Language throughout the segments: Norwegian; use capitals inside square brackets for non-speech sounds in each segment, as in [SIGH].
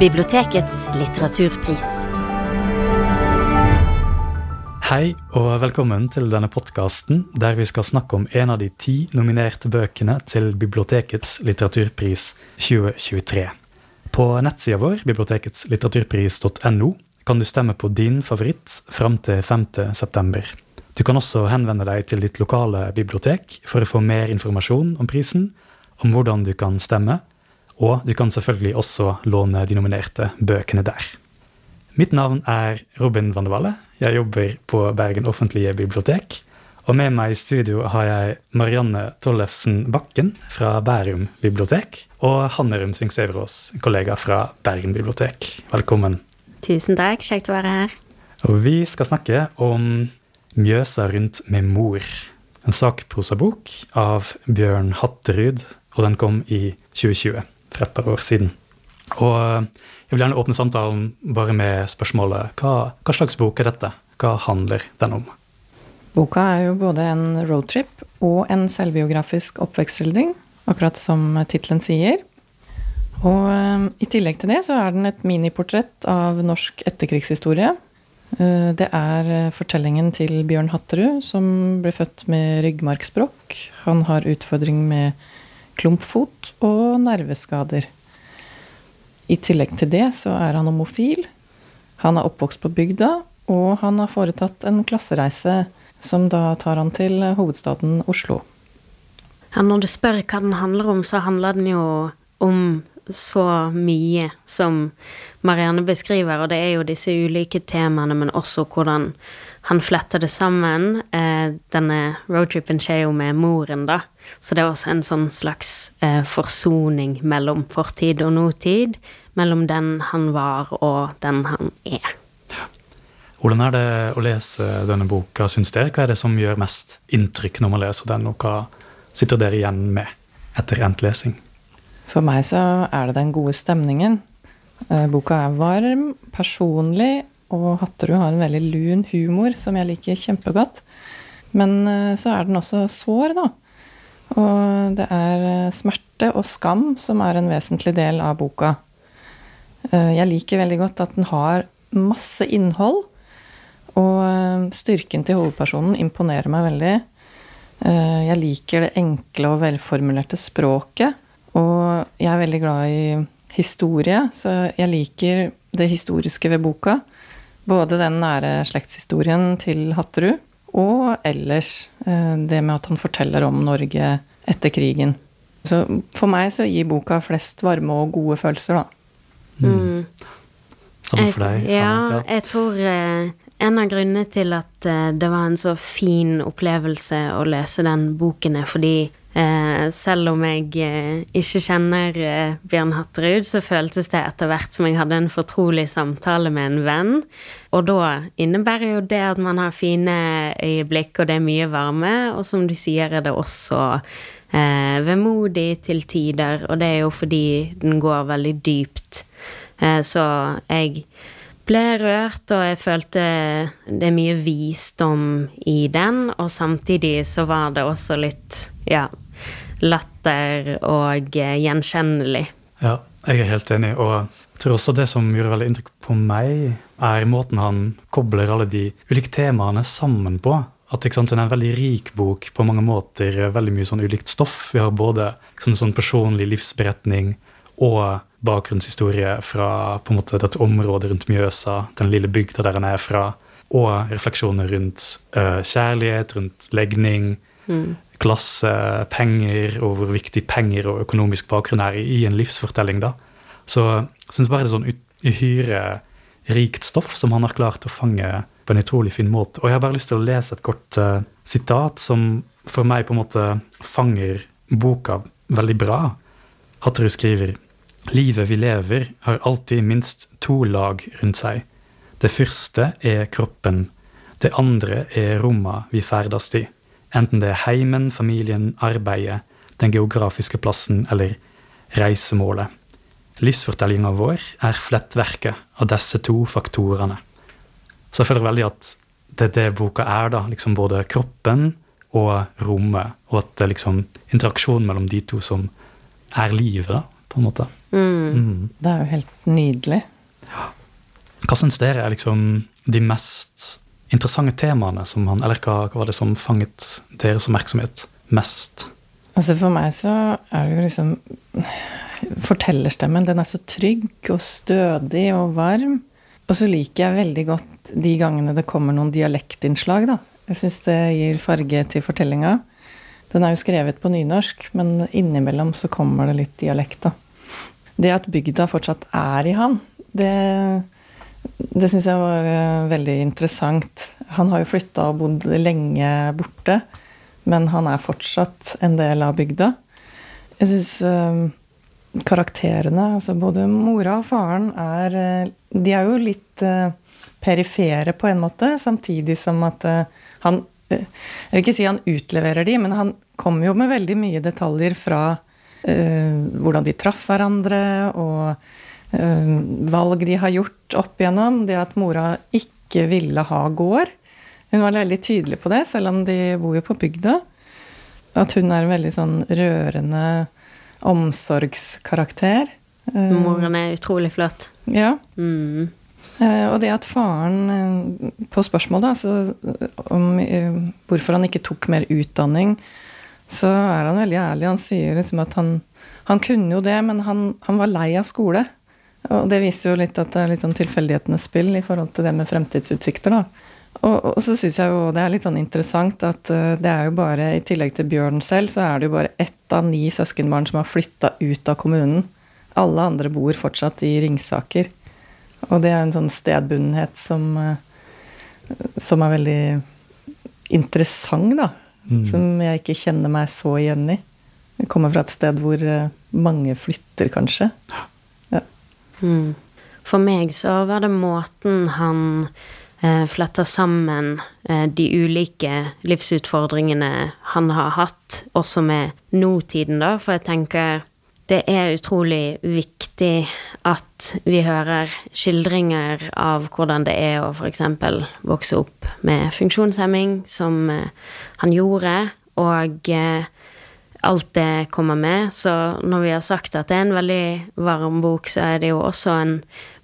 Bibliotekets litteraturpris. Hei og velkommen til denne podkasten der vi skal snakke om en av de ti nominerte bøkene til Bibliotekets litteraturpris 2023. På nettsida vår, biblioteketslitteraturpris.no, kan du stemme på din favoritt fram til 5.9. Du kan også henvende deg til ditt lokale bibliotek for å få mer informasjon om prisen, om hvordan du kan stemme, og du kan selvfølgelig også låne de nominerte bøkene der. Mitt navn er Robin van de Valle. Jeg jobber på Bergen offentlige bibliotek. Og med meg i studio har jeg Marianne Tollefsen Bakken fra Bærum bibliotek. Og Hanne Rumsing Sæverås, kollega fra Bergen bibliotek. Velkommen. Tusen takk, kjekt å være her. Og vi skal snakke om Mjøsa rundt med mor. En sakprosabok av Bjørn Hatterud, og den kom i 2020 for et par år siden. Og eh, jeg vil gjerne åpne samtalen bare med spørsmålet hva, hva slags bok er dette? Hva handler den om? Boka er jo både en roadtrip og en selvbiografisk oppvekstskildring, akkurat som tittelen sier. Og eh, i tillegg til det så er den et miniportrett av norsk etterkrigshistorie. Eh, det er fortellingen til Bjørn Hatterud, som ble født med ryggmargsbrokk. Han har utfordring med klumpfot og nerveskader. I tillegg til det så er han homofil. Han er oppvokst på bygda, og han har foretatt en klassereise som da tar han til hovedstaden Oslo. Ja, når du spør hva den handler om, så handler den jo om så mye som Marianne beskriver, og det er jo disse ulike temaene, men også hvordan han fletter det sammen. Eh, denne roadtripen skjer jo med moren, da. Så det er også en sånn slags eh, forsoning mellom fortid og nåtid. Mellom den han var, og den han er. Hvordan er det å lese denne boka, syns dere? Hva er det som gjør mest inntrykk når man leser den, og hva sitter dere igjen med etter endt lesing? For meg så er det den gode stemningen. Eh, boka er varm, personlig og Hatterud har en veldig lun humor som jeg liker kjempegodt. Men eh, så er den også sår, da. Og det er eh, smerte og skam som er en vesentlig del av boka. Jeg liker veldig godt at den har masse innhold. Og styrken til hovedpersonen imponerer meg veldig. Jeg liker det enkle og velformulerte språket. Og jeg er veldig glad i historie, så jeg liker det historiske ved boka. Både den nære slektshistorien til Hatterud, og ellers eh, det med at han forteller om Norge etter krigen. Så for meg så gir boka flest varme og gode følelser, da. Mm. Samme for deg? Ja, ja, jeg tror eh, en av grunnene til at eh, det var en så fin opplevelse å lese den boken, er fordi selv om jeg eh, ikke kjenner eh, Bjørn Hatterud, så føltes det etter hvert som jeg hadde en fortrolig samtale med en venn. Og da innebærer jo det at man har fine øyeblikk, og det er mye varme. Og som du sier, er det også eh, vemodig til tider, og det er jo fordi den går veldig dypt. Eh, så jeg ble rørt, og jeg følte det er mye visdom i den, og samtidig så var det også litt ja, latter og eh, gjenkjennelig. Ja, jeg er helt enig. Og jeg tror også det som gjorde veldig inntrykk på meg, er måten han kobler alle de ulike temaene sammen på. At sant, Det er en veldig rik bok på mange måter. Veldig mye sånn ulikt stoff. Vi har både sånn, sånn personlig livsberetning og bakgrunnshistorie fra på en måte dette området rundt Mjøsa, den lille bygda der han er fra, og refleksjoner rundt uh, kjærlighet, rundt legning, mm klasse, penger, og hvor viktig penger og økonomisk bakgrunn er i en livsfortelling. da. Så jeg syns bare det er sånn uhyre rikt stoff som han har klart å fange på en utrolig fin måte. Og jeg har bare lyst til å lese et kort uh, sitat som for meg på en måte fanger boka veldig bra. Hatterud skriver Livet vi lever, har alltid minst to lag rundt seg. Det første er kroppen. Det andre er romma vi ferdes i enten det er heimen, familien, arbeidet, den geografiske plassen eller reisemålet. Livsfortellinga vår er flettverket av disse to faktorene. Så jeg føler veldig at det er det boka er, da. Liksom både kroppen og rommet. Og at det er liksom interaksjonen mellom de to som er livet, da, på en måte. Mm. Det er jo helt nydelig. Hva syns dere er liksom de mest interessante temaene som han Eller hva, hva var det som fanget deres oppmerksomhet mest? Altså For meg så er det jo liksom Fortellerstemmen, den er så trygg og stødig og varm. Og så liker jeg veldig godt de gangene det kommer noen dialektinnslag, da. Jeg syns det gir farge til fortellinga. Den er jo skrevet på nynorsk, men innimellom så kommer det litt dialekt, da. Det at bygda fortsatt er i han, det, det syns jeg var eh, veldig interessant. Han har jo flytta og bodd lenge borte, men han er fortsatt en del av bygda. Jeg syns uh, karakterene, altså både mora og faren, er eh, De er jo litt perifere på en måte, samtidig som at han Jeg vil ikke si han utleverer de, men han kommer jo med veldig mye detaljer fra hvordan de traff hverandre, og valg de har gjort opp igjennom. Det at mora ikke ville ha gård. Hun var veldig tydelig på det, selv om de bor jo på bygda. At hun er en veldig sånn rørende omsorgskarakter. Moren er utrolig flott. Ja. Mm. Og det at faren På spørsmålet altså, om hvorfor han ikke tok mer utdanning, så er han veldig ærlig. Han sier liksom at han, han kunne jo det, men han, han, var lei av skole. Og det viser jo litt at det er litt sånn tilfeldighetenes spill i forhold til det med fremtidsutsikter, da. Og, og så syns jeg jo det er litt sånn interessant at det er jo bare, i tillegg til Bjørn selv, så er det jo bare ett av ni søskenbarn som har flytta ut av kommunen. Alle andre bor fortsatt i Ringsaker. Og det er en sånn stedbundenhet som, som er veldig interessant, da. Mm. Som jeg ikke kjenner meg så igjen i. Jeg kommer fra et sted hvor mange flytter, kanskje. Ja. Mm. For meg så var det måten han eh, fletter sammen eh, de ulike livsutfordringene han har hatt, også med nåtiden, da. For jeg tenker det er utrolig viktig at vi hører skildringer av hvordan det er å f.eks. vokse opp med funksjonshemming, som eh, han gjorde, og eh, alt det kommer med. Så når vi har sagt at det er en veldig varm bok, så er det jo også en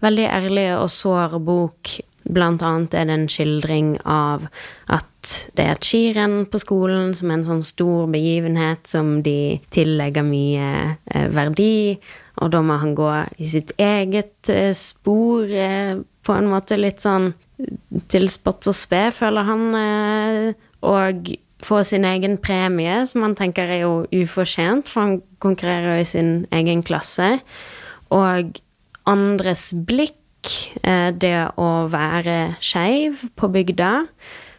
veldig ærlig og sår bok. Blant annet er det en skildring av at det er et skirenn på skolen som er en sånn stor begivenhet som de tillegger mye eh, verdi, og da må han gå i sitt eget eh, spor, eh, på en måte litt sånn til spott og spe, føler han, og få sin egen premie, som han tenker er jo ufortjent, for han konkurrerer i sin egen klasse. Og andres blikk, det å være skeiv på bygda,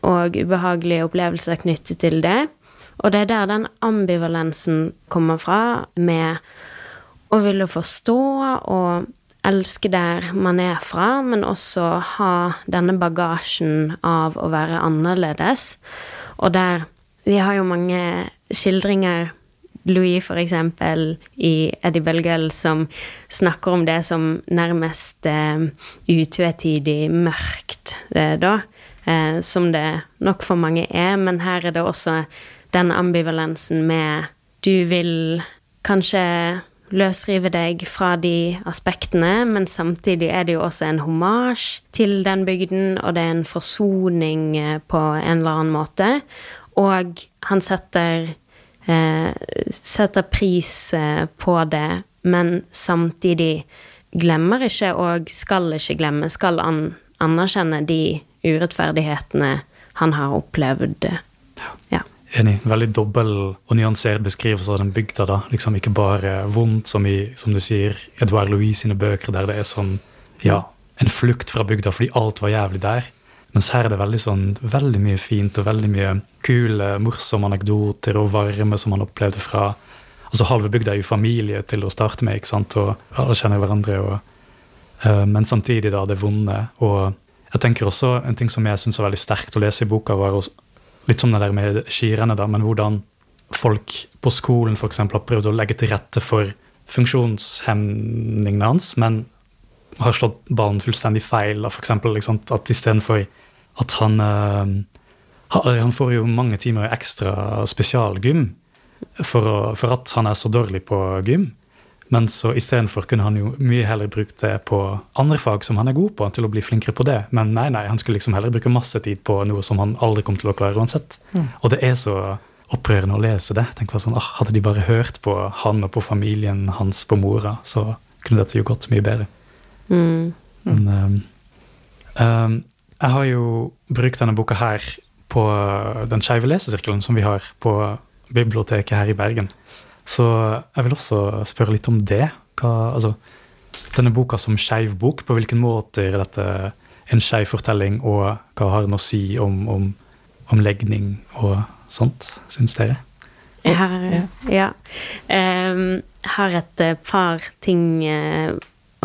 og ubehagelige opplevelser knyttet til det. Og det er der den ambivalensen kommer fra, med å ville forstå og elske der man er fra, men også ha denne bagasjen av å være annerledes. Og der Vi har jo mange skildringer Louis, for eksempel, i Eddie Bølgøl, som snakker om det som nærmest eh, utvetydig mørkt, eh, da. Eh, som det nok for mange er, men her er det også den ambivalensen med Du vil kanskje løsrive deg fra de aspektene, men samtidig er det jo også en homasj til den bygden, og det er en forsoning eh, på en eller annen måte. Og han setter, eh, setter pris eh, på det, men samtidig glemmer ikke, og skal ikke glemme, skal an anerkjenne de urettferdighetene han har opplevd. Ja. Enig. Veldig dobbel og nyansert beskrivelse av den bygda. da. Liksom Ikke bare vondt, som, i, som du sier, Edouard Louis sine bøker, der det er sånn ja, en flukt fra bygda fordi alt var jævlig der. Mens her er det veldig, sånn, veldig mye fint og veldig mye kule, morsomme anekdoter og varme som man opplevde fra altså Halve bygda er jo familie til å starte med, ikke sant? og alle kjenner hverandre. Og, uh, men samtidig da det vonde. Og jeg tenker også en ting som jeg syns var veldig sterkt å lese i boka, var litt som det der med skirennet, da, men hvordan folk på skolen f.eks. har prøvd å legge til rette for funksjonshemningene hans, men har slått ballen fullstendig feil. Da, for eksempel, liksom, at istedenfor at han øh, Han får jo mange timer ekstra spesialgym for, å, for, at han er så dårlig på gym. Men så istedenfor kunne han jo mye heller brukt det på andre fag som han er god på, til å bli flinkere på det. Men nei, nei, han skulle liksom heller bruke masse tid på noe som han aldri kom til å klare uansett. Mm. Og det er så opprørende å lese det. Tenk hva sånn, ah, Hadde de bare hørt på han og på familien hans på mora, så kunne dette jo gått mye bedre. Mm. Men um, um, jeg har jo brukt denne boka her på den skeive lesesirkelen som vi har på biblioteket her i Bergen. Så jeg vil også spørre litt om det. Hva, altså, denne boka som skeiv bok, på hvilken måte er dette en skeiv fortelling, og hva har den å si om, om, om legning og sånt, syns dere? Jeg har, ja. Um, har et uh, par ting uh,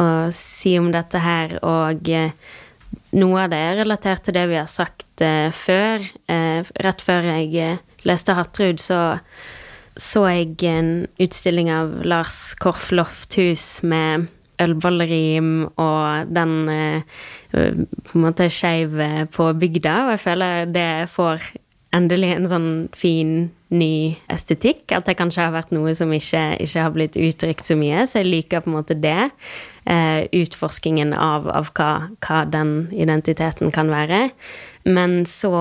å si om dette her, og uh, noe av det er relatert til det vi har sagt før. rett før jeg leste Hattrud, så så jeg en utstilling av Lars Korf Lofthus med ølbollerim og den på en måte skeiv på bygda, og jeg føler det får endelig en sånn fin, ny estetikk. At det kanskje har vært noe som ikke, ikke har blitt uttrykt så mye. Så jeg liker på en måte det. Eh, utforskingen av, av hva, hva, den identiteten kan være. Men så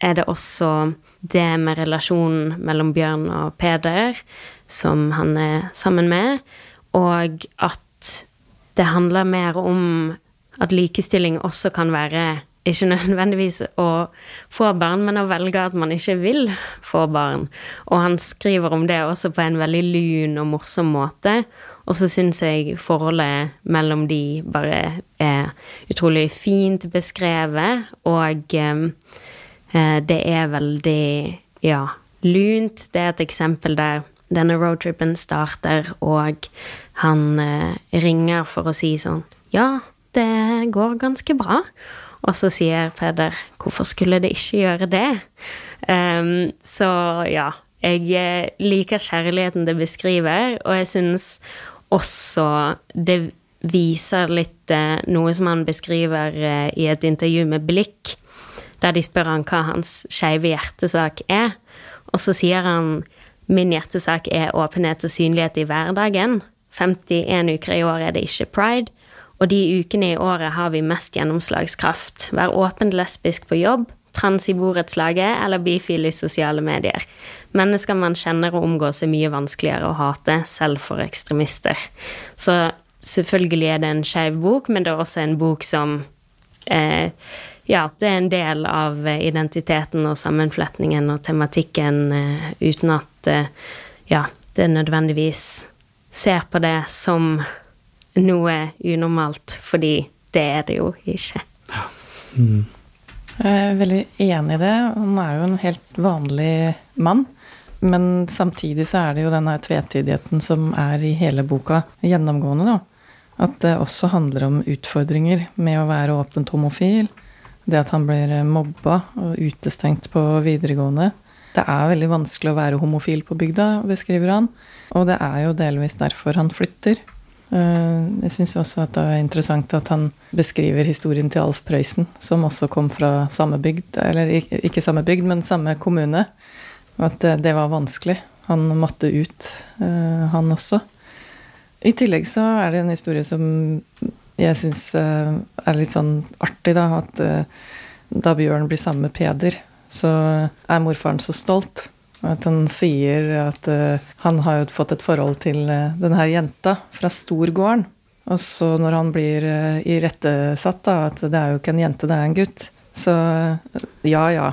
er det også det med relasjonen mellom Bjørn og Peder, som han er sammen med, og at det handler mer om at likestilling også kan være ikke nødvendigvis å få barn, men å velge at man ikke vil få barn. Og han skriver om det også på en veldig lun og morsom måte. Og så syns jeg forholdet mellom de bare er utrolig fint beskrevet, og eh, det er veldig, ja, lunt. Det er et eksempel der denne roadtripen starter, og han eh, ringer for å si sånn Ja, det går ganske bra. Og så sier Peder hvorfor skulle det ikke gjøre det? Um, så ja, jeg liker kjærligheten det beskriver, og jeg syns også det viser litt eh, noe som han beskriver eh, i et intervju med Blikk, der de spør han hva hans skeive hjertesak er. Og så sier han min hjertesak er åpenhet og synlighet i hverdagen. 51 uker i år er det ikke pride. Og de ukene i året har vi mest gjennomslagskraft. Vær åpent lesbisk på jobb, trans i borettslaget eller bifil i sosiale medier. Mennesker man kjenner og omgås er mye vanskeligere å hate, selv for ekstremister. Så selvfølgelig er det en skeiv bok, men det er også en bok som eh, Ja, det er en del av identiteten og sammenfletningen og tematikken eh, uten at eh, ja, det nødvendigvis ser på det som noe unormalt, fordi det er det jo ikke. Ja. Mm. Jeg er veldig enig i det. Han er jo en helt vanlig mann. Men samtidig så er det jo denne tvetydigheten som er i hele boka, gjennomgående, da. At det også handler om utfordringer med å være åpent homofil. Det at han blir mobba og utestengt på videregående. Det er veldig vanskelig å være homofil på bygda, beskriver han. Og det er jo delvis derfor han flytter. Eh, jeg syns også at det er interessant at han beskriver historien til Alf Prøysen, som også kom fra samme bygd, eller ikke samme bygd, men samme kommune. Og at det var vanskelig. Han måtte ut, eh, han også. I tillegg så er det en historie som jeg syns eh, er litt sånn artig, da. At da Bjørn blir sammen med Peder, så er morfaren så stolt. At han sier at uh, han har jo fått et forhold til uh, denne jenta fra storgården. Og så når han blir uh, irettesatt, da, at det er jo ikke en jente, det er en gutt. Så ja, ja.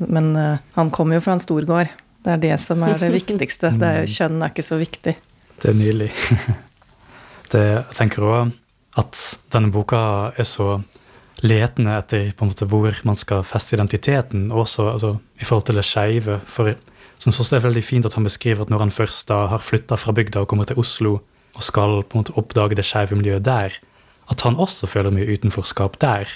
Men han kommer jo fra en storgård. Det er det som er det viktigste. [LAUGHS] Det er, kjønn er ikke så viktig. Det er nydelig. [LAUGHS] det, jeg tenker òg at denne boka er så letende etter på en måte hvor man skal feste identiteten, også altså, i forhold til det skeive. For Syns også det er veldig fint at han beskriver at når han først da har flytta fra bygda og kommer til Oslo og skal på en måte oppdage det skeive miljøet der, at han også føler mye utenforskap der.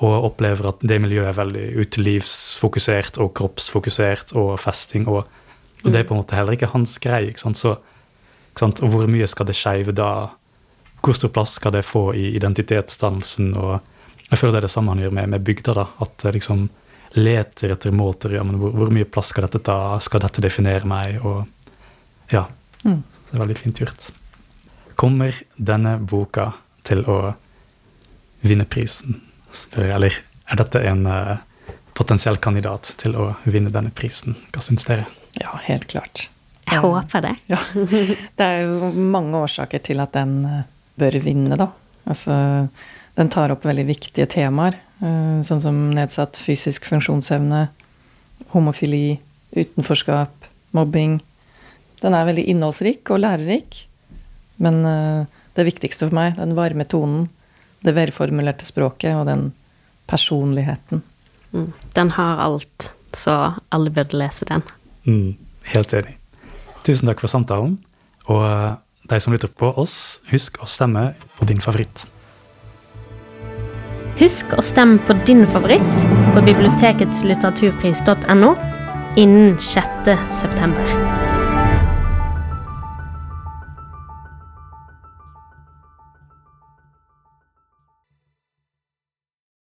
Og opplever at det miljøet er veldig utelivsfokusert og kroppsfokusert og festing. Og, og det er på en måte heller ikke hans greie. ikke sant? Så, ikke sant? Og hvor mye skal det skeive da Hvor stor plass skal det få i identitetsdannelsen? Jeg føler det er det samme han gjør med, med bygda. da, At liksom leter etter måter ja, men hvor, hvor, mye plass skal dette ta? Skal dette definere meg? Og ja. Mm. Så det er veldig fint gjort. Kommer denne boka til å vinne prisen? Spør jeg. Eller er dette en uh, potensiell kandidat til å vinne denne prisen? Hva syns dere? Ja, helt klart. Jeg håper det. Ja. [LAUGHS] Det er jo mange årsaker til at den eh, bør vinne, da. Altså, den tar opp veldig viktige temaer, sånn som nedsatt fysisk funksjonsevne, homofili, utenforskap, mobbing. Den er veldig innholdsrik og lærerik. Men det viktigste for meg, den varme tonen, det velformulerte språket og den personligheten. Mm. Den har alt, så alle burde lese den. Mm, helt enig. Tusen takk for samtalen. Og eh, de som lytter på oss, husk å stemme på din favoritt. Husk å stemme på din favoritt på biblioteketslitteraturpris.no innen 6. september.